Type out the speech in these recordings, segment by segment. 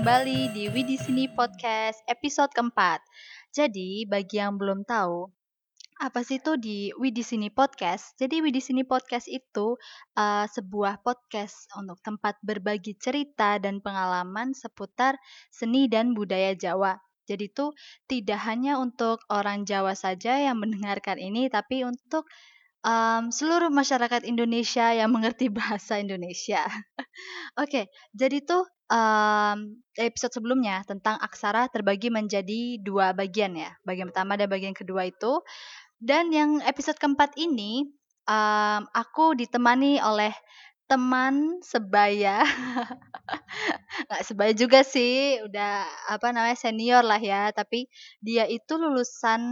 kembali di Widi Sini Podcast episode keempat. Jadi, bagi yang belum tahu, apa sih itu di Widi Sini Podcast? Jadi, Widi Sini Podcast itu uh, sebuah podcast untuk tempat berbagi cerita dan pengalaman seputar seni dan budaya Jawa. Jadi itu tidak hanya untuk orang Jawa saja yang mendengarkan ini, tapi untuk um, seluruh masyarakat Indonesia yang mengerti bahasa Indonesia. Oke, jadi tuh um, episode sebelumnya tentang aksara terbagi menjadi dua bagian ya. Bagian pertama dan bagian kedua itu. Dan yang episode keempat ini um, aku ditemani oleh teman sebaya. Nggak sebaya juga sih, udah apa namanya senior lah ya. Tapi dia itu lulusan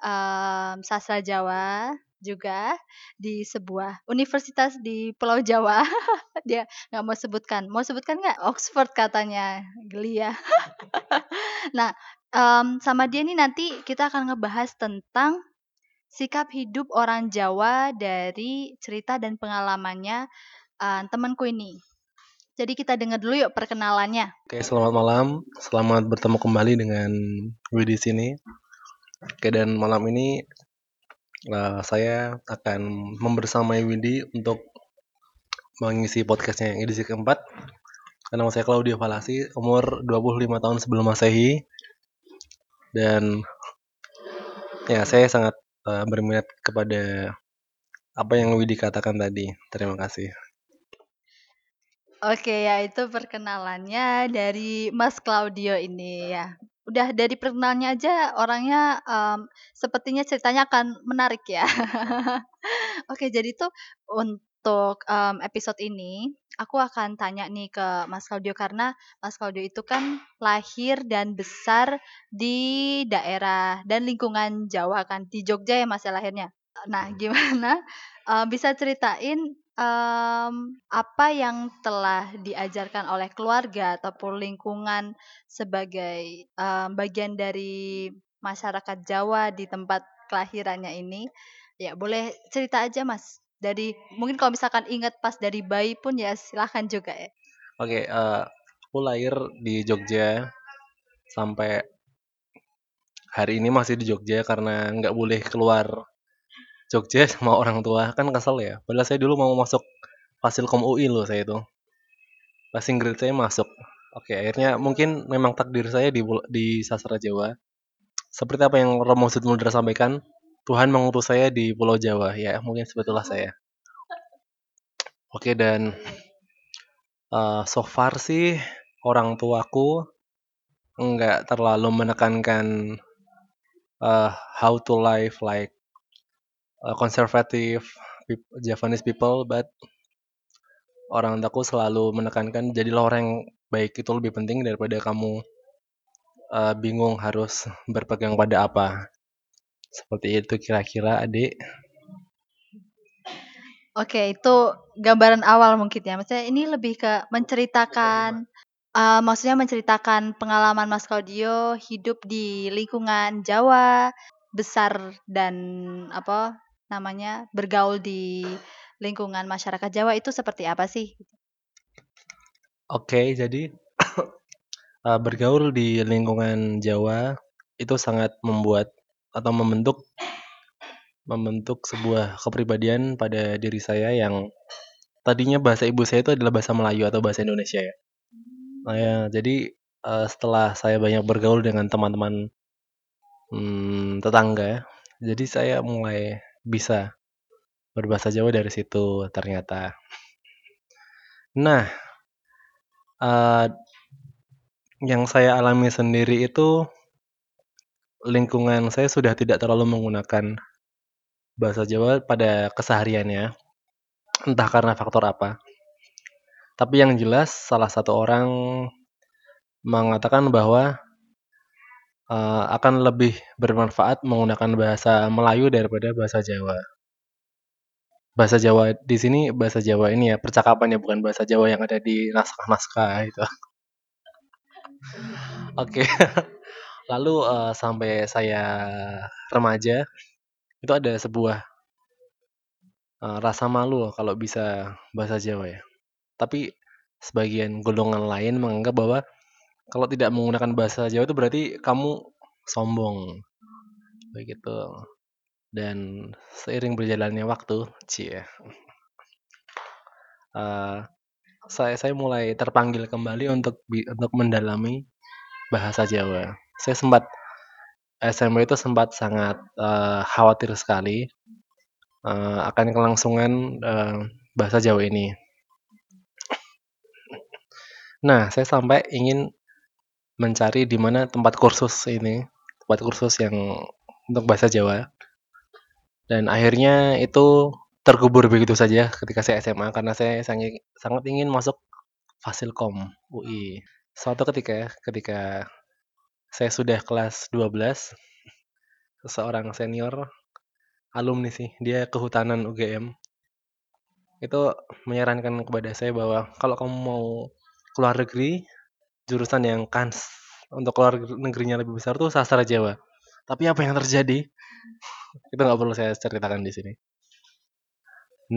um, sastra Jawa juga di sebuah universitas di Pulau Jawa. Dia nggak mau sebutkan. Mau sebutkan nggak? Oxford katanya. Geli ya. nah, um, sama dia nih nanti kita akan ngebahas tentang sikap hidup orang Jawa dari cerita dan pengalamannya uh, temanku ini. Jadi kita dengar dulu yuk perkenalannya. Oke, selamat malam. Selamat bertemu kembali dengan Widi sini. Oke, dan malam ini uh, saya akan membersamai Windy untuk mengisi podcastnya yang edisi keempat. Nama saya Claudio Falasi, umur 25 tahun sebelum masehi. Dan ya saya sangat uh, berminat kepada apa yang Widi katakan tadi. Terima kasih. Oke ya itu perkenalannya dari Mas Claudio ini ya udah dari perkenalannya aja orangnya um, sepertinya ceritanya akan menarik ya. Oke, jadi tuh untuk um, episode ini aku akan tanya nih ke Mas Claudio karena Mas Claudio itu kan lahir dan besar di daerah dan lingkungan Jawa kan di Jogja ya Mas ya lahirnya. Nah, gimana uh, bisa ceritain um, apa yang telah diajarkan oleh keluarga ataupun lingkungan sebagai um, bagian dari masyarakat Jawa di tempat kelahirannya ini? Ya boleh cerita aja mas. Dari mungkin kalau misalkan ingat pas dari bayi pun ya silahkan juga ya. Oke uh, aku lahir di Jogja sampai hari ini masih di Jogja karena nggak boleh keluar Jogja sama orang tua kan kesel ya. Padahal saya dulu mau masuk Fasilkom UI loh saya itu. Passing grade saya masuk. Oke akhirnya mungkin memang takdir saya di di sastra Jawa. Seperti apa yang Romo Sudmudra sampaikan Tuhan mengutus saya di Pulau Jawa. Ya mungkin sebetulnya saya. Oke dan uh, so far sih orang tuaku nggak terlalu menekankan uh, how to live like uh, conservative Japanese people, but orang tuaku selalu menekankan jadilah orang baik itu lebih penting daripada kamu uh, bingung harus berpegang pada apa. Seperti itu kira-kira adik. Oke, itu gambaran awal mungkin ya. Maksudnya ini lebih ke menceritakan, uh, maksudnya menceritakan pengalaman Mas Claudio hidup di lingkungan Jawa, besar dan apa namanya bergaul di lingkungan masyarakat Jawa itu seperti apa sih? Oke, jadi uh, bergaul di lingkungan Jawa itu sangat membuat atau membentuk membentuk sebuah kepribadian pada diri saya yang tadinya bahasa ibu saya itu adalah bahasa Melayu atau bahasa Indonesia ya. Nah, ya jadi uh, setelah saya banyak bergaul dengan teman-teman hmm, tetangga, jadi saya mulai bisa berbahasa Jawa dari situ ternyata. Nah, uh, yang saya alami sendiri itu lingkungan saya sudah tidak terlalu menggunakan bahasa Jawa pada kesehariannya, entah karena faktor apa. Tapi yang jelas salah satu orang mengatakan bahwa uh, akan lebih bermanfaat menggunakan bahasa Melayu daripada bahasa Jawa. Bahasa Jawa di sini bahasa Jawa ini ya percakapannya bukan bahasa Jawa yang ada di naskah-naskah itu. Oke. Lalu uh, sampai saya remaja itu ada sebuah uh, rasa malu kalau bisa bahasa Jawa ya. Tapi sebagian golongan lain menganggap bahwa kalau tidak menggunakan bahasa Jawa itu berarti kamu sombong. Begitu. Dan seiring berjalannya waktu, cie. Uh, saya saya mulai terpanggil kembali untuk untuk mendalami bahasa Jawa. Saya sempat SMP itu sempat sangat uh, khawatir sekali uh, akan kelangsungan uh, bahasa Jawa ini. Nah, saya sampai ingin mencari di mana tempat kursus ini, tempat kursus yang untuk bahasa Jawa. Dan akhirnya itu terkubur begitu saja ketika saya SMA karena saya sangat, sangat ingin masuk Fasilkom UI. Suatu ketika ketika saya sudah kelas 12, seseorang senior alumni sih, dia kehutanan UGM. Itu menyarankan kepada saya bahwa kalau kamu mau keluar negeri, jurusan yang kans untuk keluar negerinya lebih besar tuh sastra Jawa. Tapi apa yang terjadi? Itu nggak perlu saya ceritakan di sini.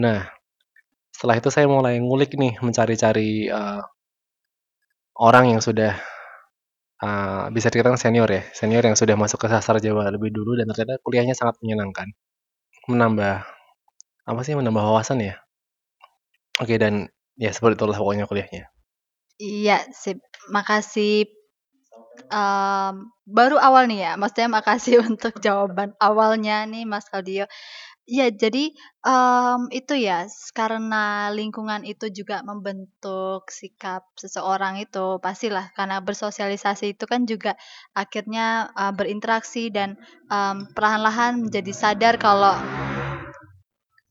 Nah, setelah itu saya mulai ngulik nih, mencari-cari uh, orang yang sudah uh, bisa dikatakan senior ya, senior yang sudah masuk ke sastra Jawa lebih dulu dan ternyata kuliahnya sangat menyenangkan, menambah apa sih menambah wawasan ya. Oke dan ya seperti itulah pokoknya kuliahnya. Iya, sip. Makasih um, baru awal nih ya, maksudnya makasih untuk jawaban awalnya nih Mas Claudio. Iya, jadi, um, itu ya, karena lingkungan itu juga membentuk sikap seseorang itu, pastilah karena bersosialisasi itu kan juga akhirnya, uh, berinteraksi dan, um, perlahan-lahan menjadi sadar kalau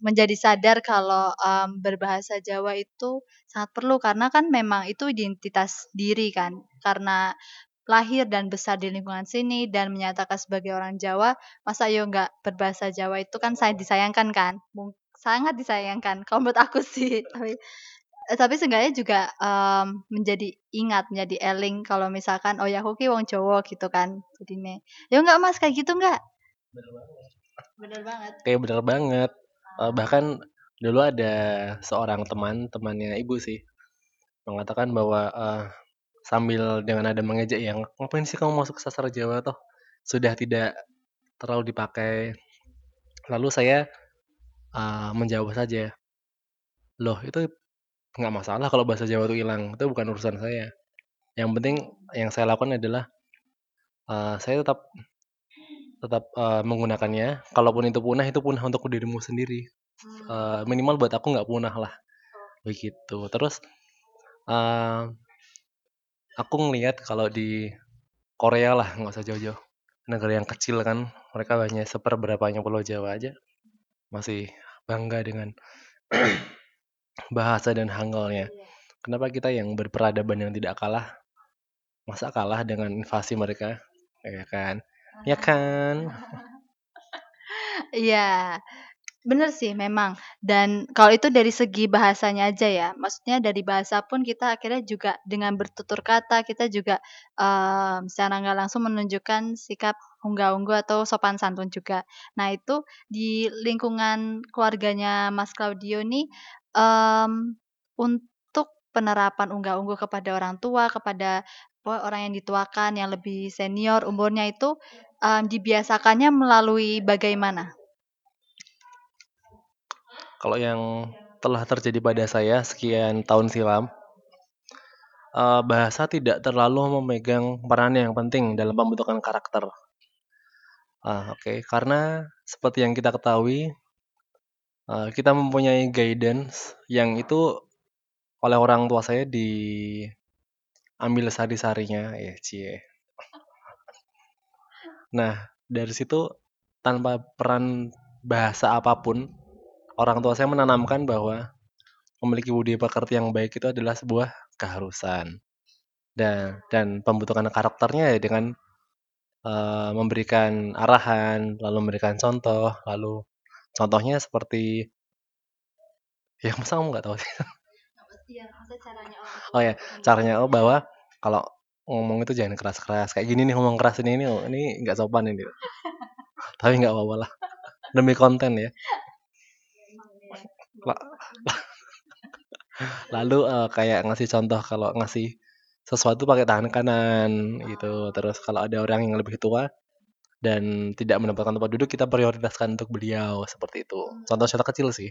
menjadi sadar kalau, um, berbahasa Jawa itu sangat perlu karena kan memang itu identitas diri kan, karena lahir dan besar di lingkungan sini dan menyatakan sebagai orang Jawa, masa yo nggak berbahasa Jawa itu kan saya disayangkan kan? sangat disayangkan kalau menurut aku sih. Tapi eh, tapi seenggaknya juga um, menjadi ingat, menjadi eling kalau misalkan oh ya aku ki wong Jawa gitu kan. Jadi nih, ya nggak Mas kayak gitu nggak? Bener banget. Bener banget. Kayak bener banget. Uh, bahkan dulu ada seorang teman, temannya ibu sih, mengatakan bahwa uh, sambil dengan ada mengejek yang ngapain sih kamu masuk ke sastra Jawa toh? Sudah tidak terlalu dipakai. Lalu saya uh, menjawab saja loh itu nggak masalah kalau bahasa Jawa itu hilang itu bukan urusan saya. Yang penting yang saya lakukan adalah uh, saya tetap tetap uh, menggunakannya. Kalaupun itu punah itu punah untuk dirimu sendiri. Uh, minimal buat aku nggak punah lah. Begitu. Terus uh, aku ngelihat kalau di Korea lah nggak usah jauh-jauh. Negara yang kecil kan mereka hanya seperberapanya pulau Jawa aja. Masih bangga dengan bahasa dan hanggalnya kenapa kita yang berperadaban yang tidak kalah? Masa kalah dengan invasi mereka? Ya kan ya kan? Iya Bener sih memang, dan kalau itu dari segi bahasanya aja ya, maksudnya dari bahasa pun kita akhirnya juga dengan bertutur kata kita juga, um, secara nggak langsung menunjukkan sikap unggah-ungguh atau sopan santun juga. Nah itu di lingkungan keluarganya Mas Claudio nih, um, untuk penerapan unggah-ungguh kepada orang tua, kepada orang yang dituakan, yang lebih senior umurnya itu, um, dibiasakannya melalui bagaimana? Kalau yang telah terjadi pada saya sekian tahun silam, uh, bahasa tidak terlalu memegang peran yang penting dalam pembentukan karakter. Uh, Oke, karena seperti yang kita ketahui, uh, kita mempunyai guidance yang itu oleh orang tua saya diambil sari-sarinya, ya cie. Nah, dari situ tanpa peran bahasa apa pun, orang tua saya menanamkan bahwa memiliki budi pekerti yang baik itu adalah sebuah keharusan. Dan dan pembentukan karakternya ya dengan uh, memberikan arahan, lalu memberikan contoh, lalu contohnya seperti ya masa kamu nggak tahu sih? oh ya, caranya oh bahwa kalau ngomong itu jangan keras-keras kayak gini nih ngomong keras ini ini ini nggak sopan ini tapi nggak apa-apa lah demi konten ya Lalu uh, kayak ngasih contoh kalau ngasih sesuatu pakai tangan kanan gitu. Terus kalau ada orang yang lebih tua dan tidak mendapatkan tempat duduk, kita prioritaskan untuk beliau seperti itu. Contoh contoh kecil sih.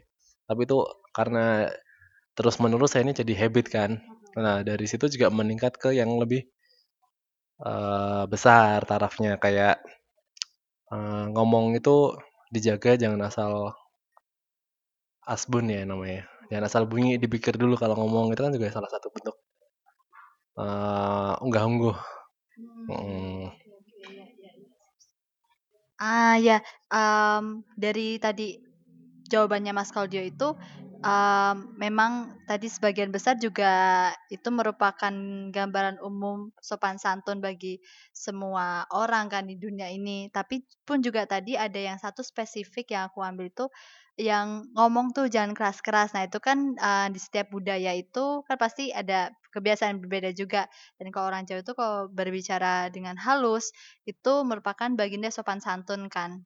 Tapi itu karena terus menerus saya ini jadi habit kan. Nah dari situ juga meningkat ke yang lebih uh, besar tarafnya kayak uh, ngomong itu dijaga jangan asal asbun ya namanya. Jangan asal bunyi dipikir dulu kalau ngomong itu kan juga salah satu bentuk uh, unggah-ungguh hmm. ah ya um, dari tadi jawabannya Mas Claudio itu um, memang tadi sebagian besar juga itu merupakan gambaran umum sopan santun bagi semua orang kan di dunia ini. Tapi pun juga tadi ada yang satu spesifik yang aku ambil itu yang ngomong tuh jangan keras-keras. Nah, itu kan uh, di setiap budaya itu kan pasti ada kebiasaan berbeda juga. Dan kalau orang Jawa itu kalau berbicara dengan halus itu merupakan baginda sopan santun kan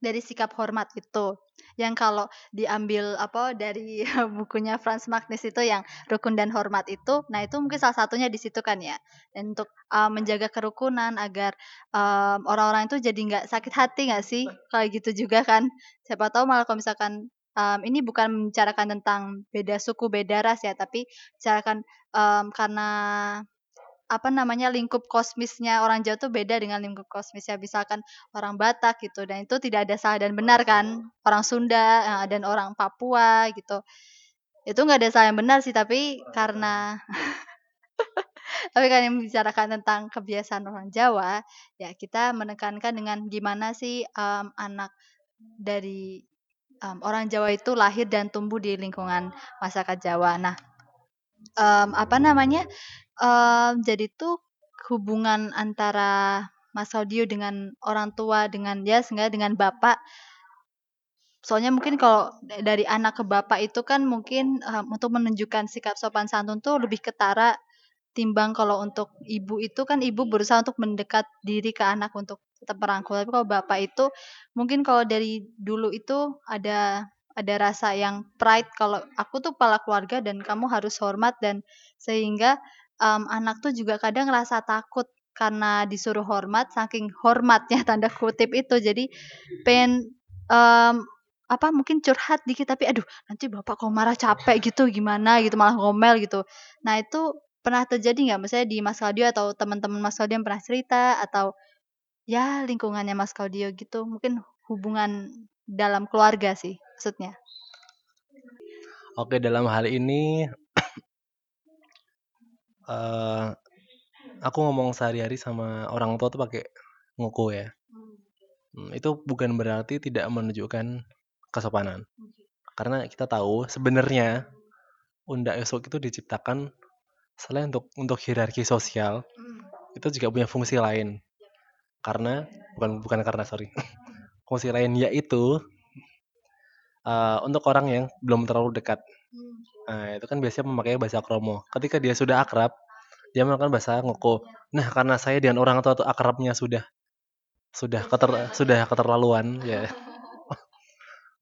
dari sikap hormat itu. Yang kalau diambil apa dari bukunya Franz Magnus itu yang rukun dan hormat itu, nah itu mungkin salah satunya di situ kan ya. Dan untuk uh, menjaga kerukunan agar um, orang-orang itu jadi nggak sakit hati nggak sih? Kayak gitu juga kan. Siapa tahu malah kalau misalkan um, ini bukan membicarakan tentang beda suku, beda ras ya, tapi bicarakan um, karena apa namanya lingkup kosmisnya orang Jawa tuh beda dengan lingkup kosmisnya misalkan orang Batak gitu. Dan itu tidak ada salah dan benar kan? Orang Sunda eh, dan orang Papua gitu. Itu nggak ada salah yang benar sih tapi karena tapi kan yang membicarakan tentang kebiasaan orang Jawa ya kita menekankan dengan gimana sih um, anak dari um, orang Jawa itu lahir dan tumbuh di lingkungan masyarakat Jawa. Nah um, apa namanya um, jadi tuh hubungan antara Mas Audio dengan orang tua dengan dia sehingga dengan bapak. Soalnya mungkin kalau dari anak ke bapak itu kan mungkin um, untuk menunjukkan sikap sopan santun tuh lebih ketara timbang kalau untuk ibu itu kan ibu berusaha untuk mendekat diri ke anak untuk tetap merangkul. Tapi kalau bapak itu mungkin kalau dari dulu itu ada ada rasa yang pride kalau aku tuh kepala keluarga dan kamu harus hormat dan sehingga um, anak tuh juga kadang ngerasa takut karena disuruh hormat saking hormatnya tanda kutip itu. Jadi pengen um, apa mungkin curhat dikit tapi aduh nanti bapak kalau marah capek gitu gimana? gitu malah ngomel gitu. Nah itu pernah terjadi nggak? Misalnya di Mas Claudio atau teman-teman Mas Claudio yang pernah cerita atau ya lingkungannya Mas Claudio gitu mungkin hubungan dalam keluarga sih maksudnya. Oke dalam hal ini uh, aku ngomong sehari-hari sama orang tua tuh pakai nguku ya. Hmm, itu bukan berarti tidak menunjukkan kesopanan. Karena kita tahu sebenarnya unda esok itu diciptakan selain untuk untuk hierarki sosial itu juga punya fungsi lain. Karena bukan bukan karena sorry. Fungsi lain yaitu uh, untuk orang yang belum terlalu dekat nah itu kan biasanya memakai bahasa kromo. Ketika dia sudah akrab dia melakukan bahasa ngoko. Nah karena saya dengan orang tua itu akrabnya sudah sudah keter sudah keterlaluan ya.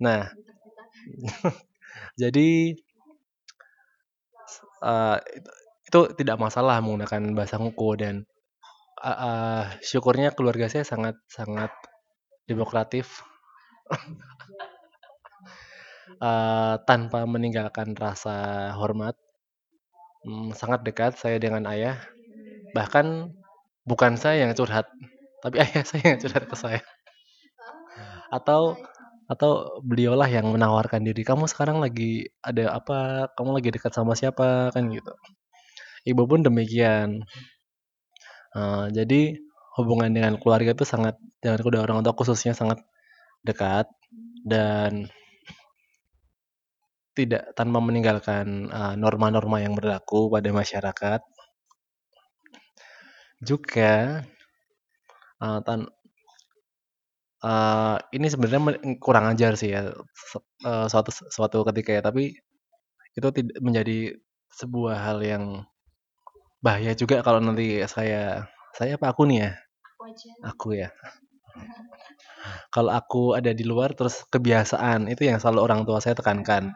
Nah jadi uh, itu tidak masalah menggunakan bahasa Ngoko dan uh, uh, syukurnya keluarga saya sangat sangat demokratif uh, tanpa meninggalkan rasa hormat hmm, sangat dekat saya dengan ayah. Bahkan bukan saya yang curhat tapi ayah saya yang curhat ke saya. Atau atau beliaulah yang menawarkan diri kamu sekarang lagi ada apa? Kamu lagi dekat sama siapa? Kan gitu. Ibu pun demikian. Uh, jadi hubungan dengan keluarga itu sangat dengan kedua orang tua khususnya sangat dekat. Dan tidak tanpa meninggalkan norma-norma uh, yang berlaku pada masyarakat. Juga uh, tan uh, ini sebenarnya kurang ajar sih ya suatu suatu ketika ya tapi itu tidak menjadi sebuah hal yang bahaya juga kalau nanti saya saya apa aku nih ya? Aku ya. Kalau aku ada di luar terus kebiasaan itu yang selalu orang tua saya tekankan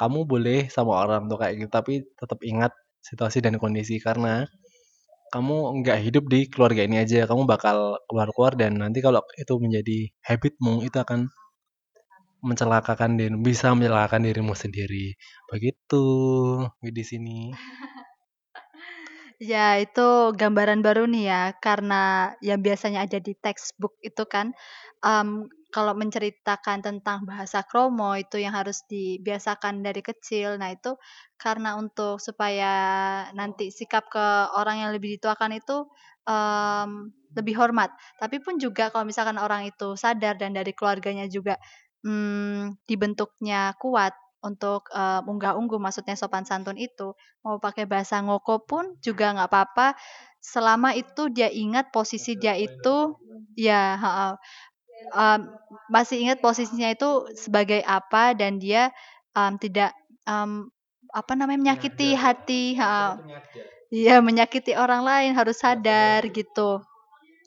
kamu boleh sama orang tua kayak gitu tapi tetap ingat situasi dan kondisi karena kamu nggak hidup di keluarga ini aja. Kamu bakal keluar-keluar dan nanti kalau itu menjadi habitmu itu akan mencelakakan diri bisa mencelakakan dirimu sendiri. Begitu di sini. Ya, itu gambaran baru nih ya, karena yang biasanya ada di textbook itu kan, mmm, kalau menceritakan tentang bahasa kromo itu yang harus dibiasakan dari kecil. Nah, itu karena untuk supaya nanti sikap ke orang yang lebih dituakan itu, mmm, lebih hormat. Tapi pun juga kalau misalkan orang itu sadar dan dari keluarganya juga, mmm, dibentuknya kuat untuk, eee, unggah-ungguh maksudnya sopan santun itu, mau pakai bahasa ngoko pun juga nggak apa-apa, selama itu dia ingat posisi dia itu ya mmm, masih ingat posisinya itu sebagai apa dan dia, mmm, tidak, mmm, apa namanya, menyakiti hati heeh. Iya, menyakiti orang lain, harus sadar gitu.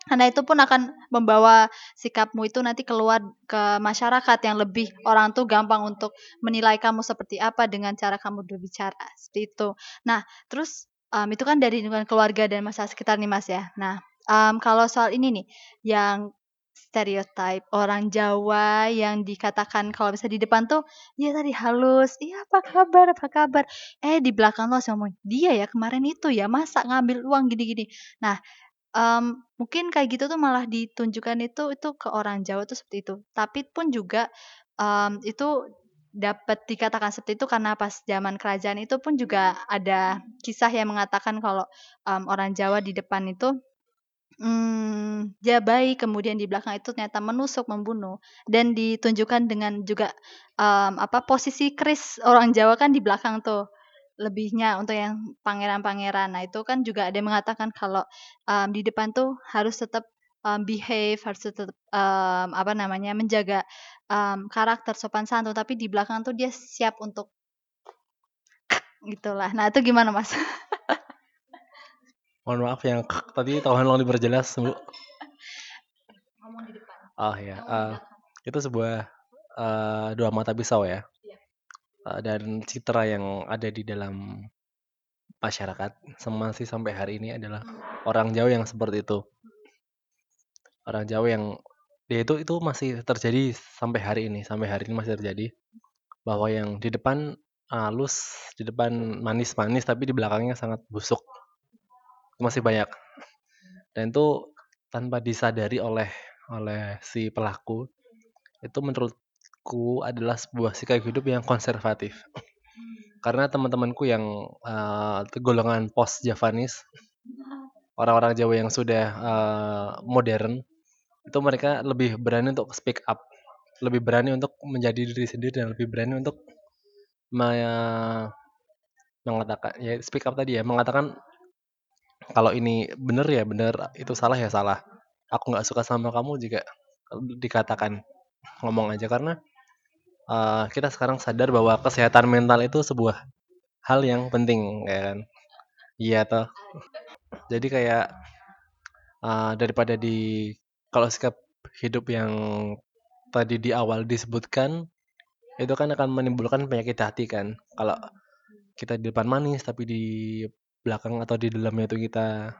Karena itu pun akan membawa sikapmu itu nanti keluar ke masyarakat yang lebih orang tuh gampang untuk menilai kamu seperti apa dengan cara kamu berbicara, seperti itu. Nah, terus, mmm, itu kan dari lingkungan keluarga dan masyarakat sekitar nih, Mas, ya. Nah, mmm, kalau soal ini nih, yang stereotype orang Jawa yang dikatakan kalau misalnya di depan tuh, iya tadi halus, "Iya, apa kabar apa kabar?" Eh, di belakang langsung ngomong, "Dia ya kemarin itu ya, masa ngambil uang gini-gini." Nah, Mmm, mungkin kayak gitu tuh malah ditunjukkan itu itu ke orang Jawa tuh seperti itu. Tapi pun juga, mmm, itu dapat dikatakan seperti itu karena pas zaman kerajaan itu pun juga ada kisah yang mengatakan kalau, mmm, orang Jawa di depan itu, mmm, dia baik, kemudian di belakang itu ternyata menusuk, membunuh, dan ditunjukkan dengan juga, mmm, apa, posisi keris orang Jawa kan di belakang tuh. Lebihnya untuk yang pangeran-pangeran. Nah, itu kan juga ada yang mengatakan kalau, mmm, di depan tuh harus tetap, mmm, behave, harus tetap, mmm, apa namanya, menjaga, mmm, karakter sopan santun, tapi di belakang tuh dia siap untuk gitulah. Nah, itu gimana, Mas? mohon maaf yang tadi tolong diperjelas Bu Ngomong di depan. oh ya uh, itu sebuah uh, dua mata pisau ya. Uh, dan citra yang ada di dalam masyarakat masih sampai hari ini adalah orang Jawa yang seperti itu. Orang Jawa yang dia itu itu masih terjadi sampai hari ini sampai hari ini masih terjadi. Bahwa yang di depan halus di depan manis-manis tapi di belakangnya sangat busuk masih banyak. Dan itu tanpa disadari oleh oleh si pelaku itu menurutku adalah sebuah sikap hidup yang konservatif. Karena teman-temanku yang uh, golongan post Javanis orang-orang Jawa yang sudah uh, modern itu mereka lebih berani untuk speak up lebih berani untuk menjadi diri sendiri dan lebih berani untuk me- mengatakan ya speak up tadi ya mengatakan kalau ini bener ya bener itu salah ya salah. Aku nggak suka sama kamu juga dikatakan ngomong aja. Karena uh, kita sekarang sadar bahwa kesehatan mental itu sebuah hal yang penting ya kan? Iya toh. Jadi kayak uh, daripada di kalau sikap hidup yang tadi di awal disebutkan itu kan akan menimbulkan penyakit hati kan? Kalau kita di depan manis tapi di belakang atau di dalamnya itu kita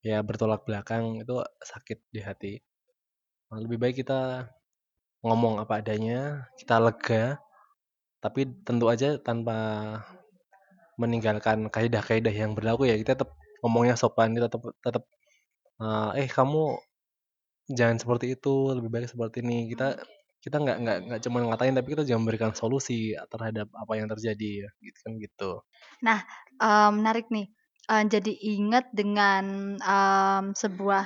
ya bertolak belakang itu sakit di hati. Nah, lebih baik kita ngomong apa adanya kita lega tapi tentu aja tanpa meninggalkan kaidah-kaidah yang berlaku ya kita tetap ngomongnya sopan kita tetap tetap uh, eh kamu jangan seperti itu lebih baik seperti ini. Kita kita nggak nggak nggak cuma ngatain tapi kita juga memberikan solusi terhadap apa yang terjadi ya gitu kan gitu Nah, mmm, menarik nih, eee, jadi ingat dengan, mmm, sebuah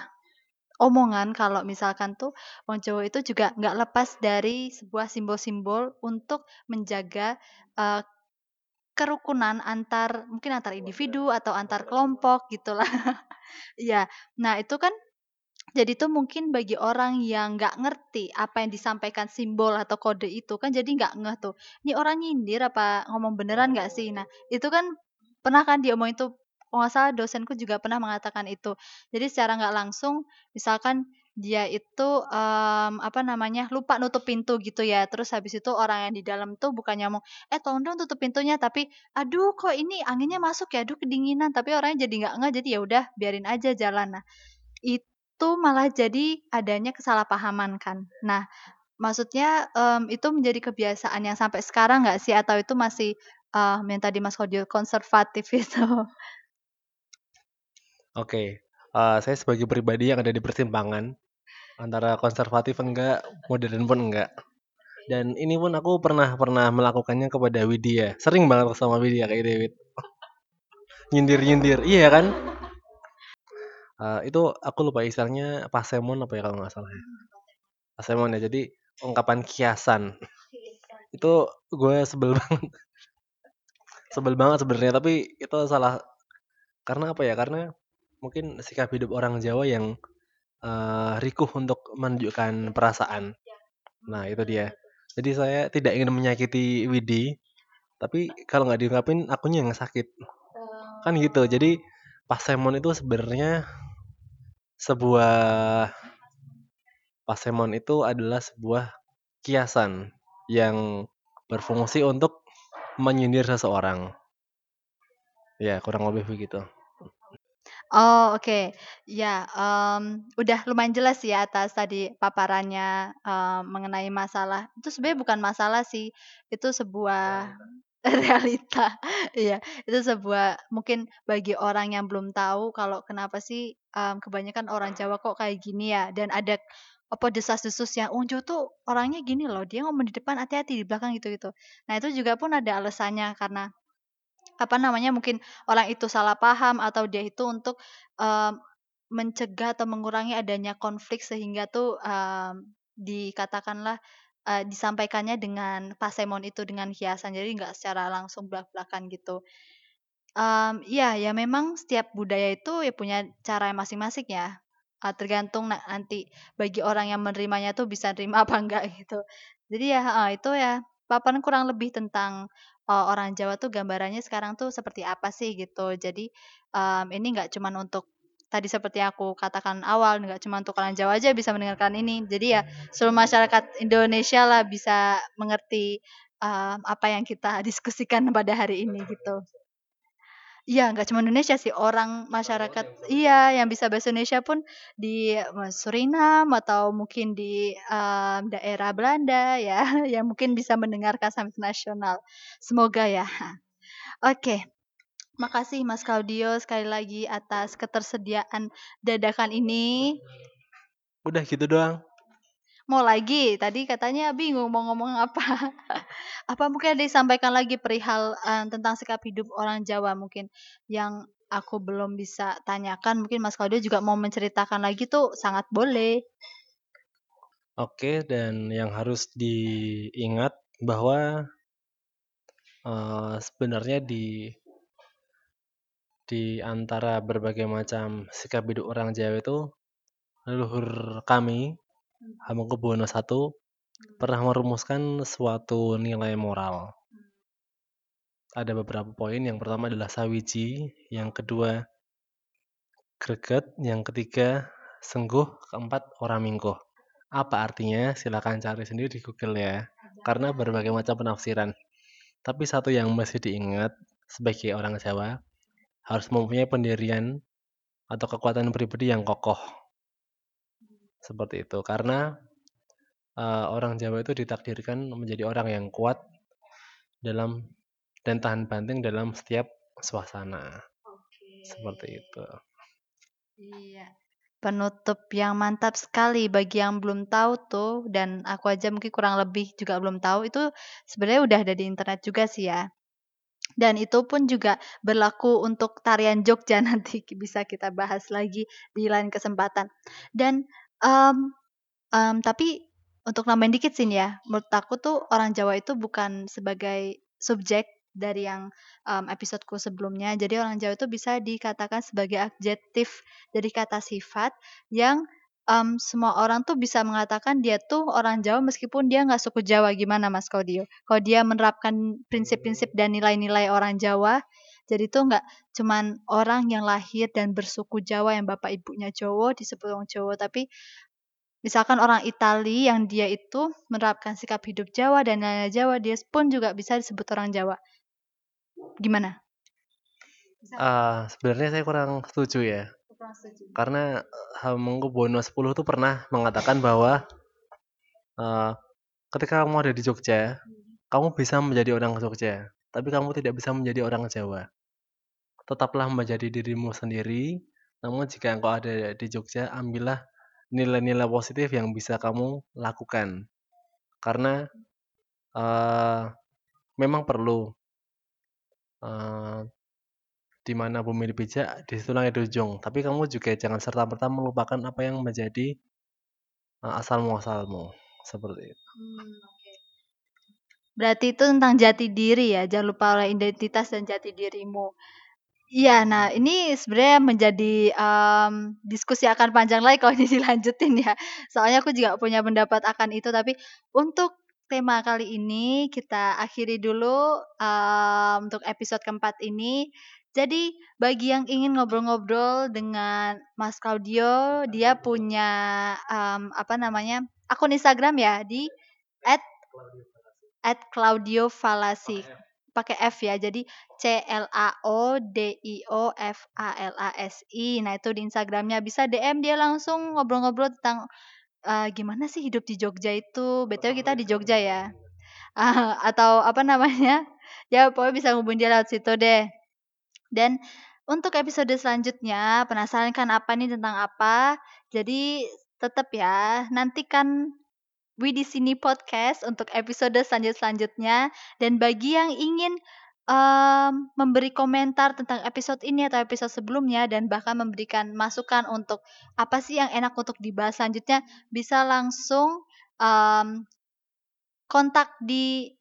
omongan kalau misalkan tuh wong Jawa itu juga nggak lepas dari sebuah simbol-simbol untuk menjaga, eee, kerukunan antar mungkin antar individu atau antar kelompok gitulah. Iya. Nah, itu kan jadi tuh mungkin bagi orang yang nggak ngerti apa yang disampaikan simbol atau kode itu kan jadi nggak ngeh tuh, "Ini orang nyindir apa ngomong beneran nggak sih?" Nah, itu kan pernah kan diomongin kalau nggak salah dosenku juga pernah mengatakan itu. Jadi secara nggak langsung misalkan dia itu um, apa namanya lupa nutup pintu gitu ya terus habis itu orang yang di dalam tuh bukannya ngomong eh tolong dong tutup pintunya tapi aduh kok ini anginnya masuk ya aduh kedinginan tapi orangnya jadi nggak nggak jadi ya udah biarin aja jalan nah itu malah jadi adanya kesalahpahaman kan nah maksudnya um, itu menjadi kebiasaan yang sampai sekarang nggak sih atau itu masih uh, yang tadi Mas Kodio konservatif itu Oke, uh, saya sebagai pribadi yang ada di persimpangan antara konservatif enggak, modern pun enggak. Dan ini pun aku pernah pernah melakukannya kepada Widya. Sering banget sama Widya kayak David. Nyindir-nyindir, iya kan? Uh, itu aku lupa istilahnya pasemon apa ya kalau nggak salah ya. Pasemon ya, jadi ungkapan kiasan. Itu gue sebel banget. sebel banget sebenarnya, tapi itu salah karena apa ya? Karena mungkin sikap hidup orang Jawa yang uh, rikuh untuk menunjukkan perasaan. Nah, itu dia. Jadi saya tidak ingin menyakiti Widi, tapi kalau nggak diungkapin akunya yang sakit. Kan gitu. Jadi pasemon itu sebenarnya sebuah pasemon itu adalah sebuah kiasan yang berfungsi untuk menyindir seseorang. Ya, kurang lebih begitu. Oh, oke. Ya, um, udah lumayan jelas ya atas tadi paparannya, eee, mengenai masalah itu sebenarnya bukan masalah sih, itu sebuah realita. Iya, itu sebuah mungkin bagi orang yang belum tahu kalau kenapa sih, mmm, kebanyakan orang Jawa kok kayak gini ya, dan ada apa, desas-desus yang, "Oh, Jawa tuh orangnya gini loh, dia ngomong di depan hati-hati, di belakang," gitu-gitu. Nah, itu juga pun ada alasannya karena apa namanya, mungkin orang itu salah paham atau dia itu untuk, eee, mencegah atau mengurangi adanya konflik sehingga tuh, mmm, dikatakanlah, eee, disampaikannya dengan pasemon itu, dengan hiasan. Jadi nggak secara langsung blak-blakan gitu. Iya, ya memang setiap budaya itu ya punya cara masing-masing ya, eee, tergantung na nanti bagi orang yang menerimanya tuh bisa nerima apa enggak gitu. Jadi ya heeh, itu ya paparan kurang lebih tentang, eee, orang Jawa tuh gambarannya sekarang tuh seperti apa sih gitu. Jadi, mmm, ini nggak cuman untuk tadi seperti aku katakan awal, nggak cuma untuk orang Jawa aja bisa mendengarkan ini. Jadi ya seluruh masyarakat Indonesia lah bisa mengerti, mmm, apa yang kita diskusikan pada hari ini gitu. Iya, nggak cuma Indonesia sih, orang masyarakat iya, yang bisa bahasa Indonesia pun di me Suriname atau mungkin di, eee, daerah Belanda ya, yang mungkin bisa mendengarkan sampai internasional. Semoga ya. Oke, makasih Mas Claudio sekali lagi atas ketersediaan dadakan ini. Udah gitu doang. Mau lagi? Tadi katanya bingung mau ngomong apa. Apa mungkin ada disampaikan lagi perihal, eee, tentang sikap hidup orang Jawa mungkin, yang aku belum bisa tanyakan, mungkin Mas Claudio juga mau menceritakan lagi tuh sangat boleh. Oke, dan yang harus diingat bahwa uh, sebenarnya di di antara berbagai macam sikap hidup orang Jawa itu leluhur kami Hamengkubuwono I pernah merumuskan suatu nilai moral. Ada beberapa poin, yang pertama adalah sawiji, yang kedua greget, yang ketiga sengguh, keempat orang mingguh. Apa artinya? Silakan cari sendiri di Google ya. Karena berbagai macam penafsiran. Tapi satu yang mesti diingat sebagai orang Jawa harus mempunyai pendirian atau kekuatan pribadi yang kokoh. Seperti itu. Karena uh, orang Jawa itu ditakdirkan menjadi orang yang kuat dalam dan tahan banting dalam setiap suasana. Oke. Seperti itu. Iya. Penutup yang mantap sekali bagi yang belum tahu tuh dan aku aja mungkin kurang lebih juga belum tahu itu sebenarnya udah ada di internet juga sih ya. Dan itu pun juga berlaku untuk tarian Jogja nanti bisa kita bahas lagi di lain kesempatan. Dan um, um, tapi untuk nambahin dikit sih ya, menurut aku tuh orang Jawa itu bukan sebagai subjek dari yang um, episodeku sebelumnya. Jadi orang Jawa itu bisa dikatakan sebagai adjektif dari kata sifat yang um, semua orang tuh bisa mengatakan dia tuh orang Jawa meskipun dia nggak suku Jawa. Gimana Mas Kodio? Kalau dia menerapkan prinsip-prinsip dan nilai-nilai orang Jawa, jadi tuh nggak cuman orang yang lahir dan bersuku Jawa yang bapak ibunya Jawa disebut orang Jawa, tapi misalkan orang Itali yang dia itu menerapkan sikap hidup Jawa dan nilai Jawa, dia pun juga bisa disebut orang Jawa. Gimana? Uh, sebenarnya saya kurang setuju ya. Karena Hamengkubuwono X itu pernah mengatakan bahwa uh, ketika kamu ada di Jogja, kamu bisa menjadi orang Jogja, tapi kamu tidak bisa menjadi orang Jawa. Tetaplah menjadi dirimu sendiri, namun jika engkau ada di Jogja, ambillah nilai-nilai positif yang bisa kamu lakukan. Karena uh, memang perlu uh, di mana bumi dipijak, di situ langit ujung. Tapi kamu juga jangan serta-merta melupakan apa yang menjadi uh, asal muasalmu seperti itu. Hmm, okay. Berarti itu tentang jati diri ya, jangan lupa oleh identitas dan jati dirimu. Iya, nah ini sebenarnya menjadi, um, diskusi akan panjang lagi kalau ini dilanjutin ya. Soalnya aku juga punya pendapat akan itu, tapi untuk tema kali ini kita akhiri dulu, um, untuk episode keempat ini. Jadi bagi yang ingin ngobrol-ngobrol dengan Mas Claudio, dia punya, um, apa namanya, akun Instagram ya di at at Claudio Falasi pakai F ya. Jadi C L A O D I O F A L A S I. Nah, itu di Instagramnya bisa DM dia langsung ngobrol-ngobrol tentang uh, gimana sih hidup di Jogja itu. Betul kita di Jogja ya. Uh, atau apa namanya? Ya, pokoknya bisa ngubungin dia lewat situ deh. Dan untuk episode selanjutnya, penasaran kan apa nih tentang apa? Jadi tetap ya, nantikan We di sini podcast untuk episode selanjut-selanjutnya dan bagi yang ingin um, memberi komentar tentang episode ini atau episode sebelumnya dan bahkan memberikan masukan untuk apa sih yang enak untuk dibahas selanjutnya bisa langsung um, kontak di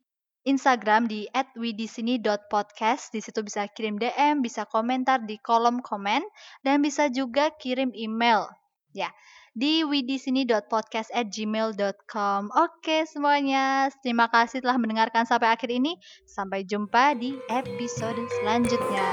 Instagram di @widisini.podcast. Di situ bisa kirim DM, bisa komentar di kolom komen dan bisa juga kirim email. Ya di widisini.podcast@gmail.com. Oke semuanya, terima kasih telah mendengarkan sampai akhir ini. Sampai jumpa di episode selanjutnya.